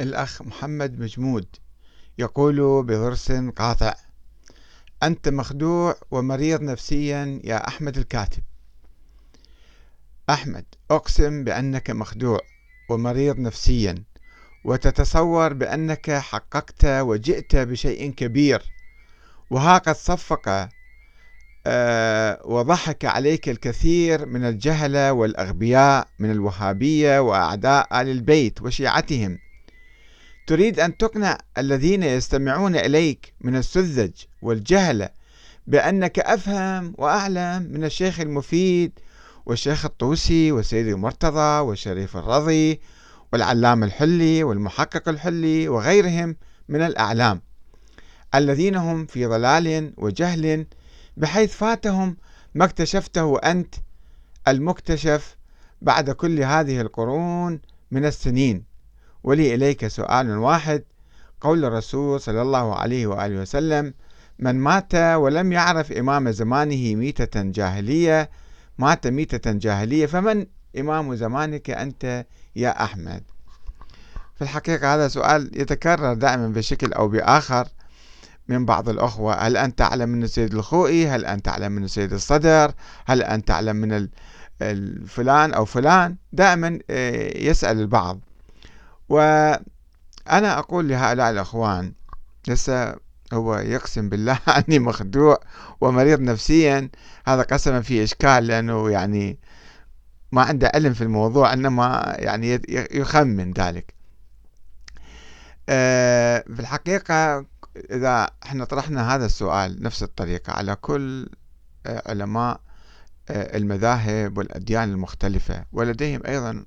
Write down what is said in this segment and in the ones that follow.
الأخ محمد مجمود يقول بضرس قاطع أنت مخدوع ومريض نفسيا يا أحمد الكاتب. أحمد أقسم بأنك مخدوع ومريض نفسيا وتتصور بأنك حققت وجئت بشيء كبير وها قد صفق آه، وضحك عليك الكثير من الجهلة والأغبياء من الوهابية وأعداء آل البيت وشيعتهم. تريد أن تقنع الذين يستمعون إليك من السذج والجهلة بأنك أفهم وأعلم من الشيخ المفيد والشيخ الطوسي والسيد المرتضى والشريف الرضي والعلام الحلي والمحقق الحلي وغيرهم من الأعلام الذين هم في ضلال وجهل بحيث فاتهم ما اكتشفته أنت المكتشف بعد كل هذه القرون من السنين. ولي إليك سؤال واحد. قول الرسول صلى الله عليه وآله وسلم من مات ولم يعرف إمام زمانه ميتة جاهلية مات ميتة جاهلية فمن إمام زمانك أنت يا أحمد؟ في الحقيقة هذا سؤال يتكرر دائما بشكل أو بآخر من بعض الأخوة. هل أنت أعلم من السيد الخوئي؟ هل أنت أعلم من السيد الصدر؟ هل أنت أعلم من فلان أو فلان؟ دائما آه، يسأل البعض. وأنا أقول لهؤلاء الأخوان لسه هو يقسم بالله أني مخدوع ومريض نفسيا هذا قسما في إشكال لأنه يعني ما عنده علم في الموضوع إنما يعني يخمن ذلك. آه، في الحقيقة إذا إحنا طرحنا هذا السؤال نفس الطريقة على كل آه، علماء آه، المذاهب والأديان المختلفة ولديهم أيضا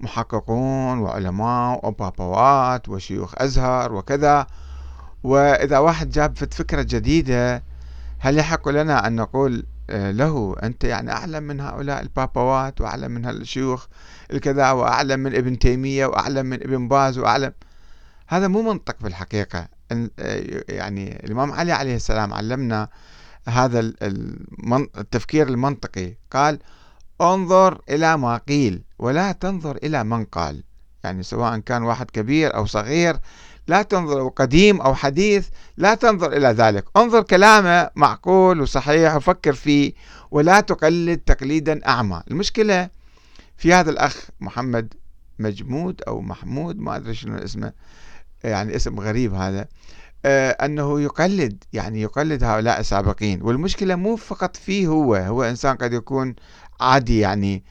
محققون وعلماء وبابوات وشيوخ أزهر وكذا. وإذا واحد جاب فكرة جديدة هل يحق لنا أن نقول آه، له أنت يعني أعلم من هؤلاء البابوات وأعلم من هالشيوخ الكذا وأعلم من ابن تيمية وأعلم من ابن باز وأعلم؟ هذا مو منطق في الحقيقة. يعني الإمام علي عليه السلام علمنا هذا التفكير المنطقي. قال انظر إلى ما قيل. ولا تنظر إلى من قال. يعني سواء كان واحد كبير أو صغير لا تنظر قديم أو حديث لا تنظر إلى ذلك. انظر كلامه معقول وصحيح وفكر فيه ولا تقلد تقليدا أعمى. المشكلة في هذا الأخ محمد مجمود أو محمود ما أدري شنو اسمه. يعني اسم غريب هذا. آه، أنه يقلد يعني يقلد هؤلاء السابقين. والمشكلة مو فقط فيه هو هو إنسان قد يكون عادي يعني.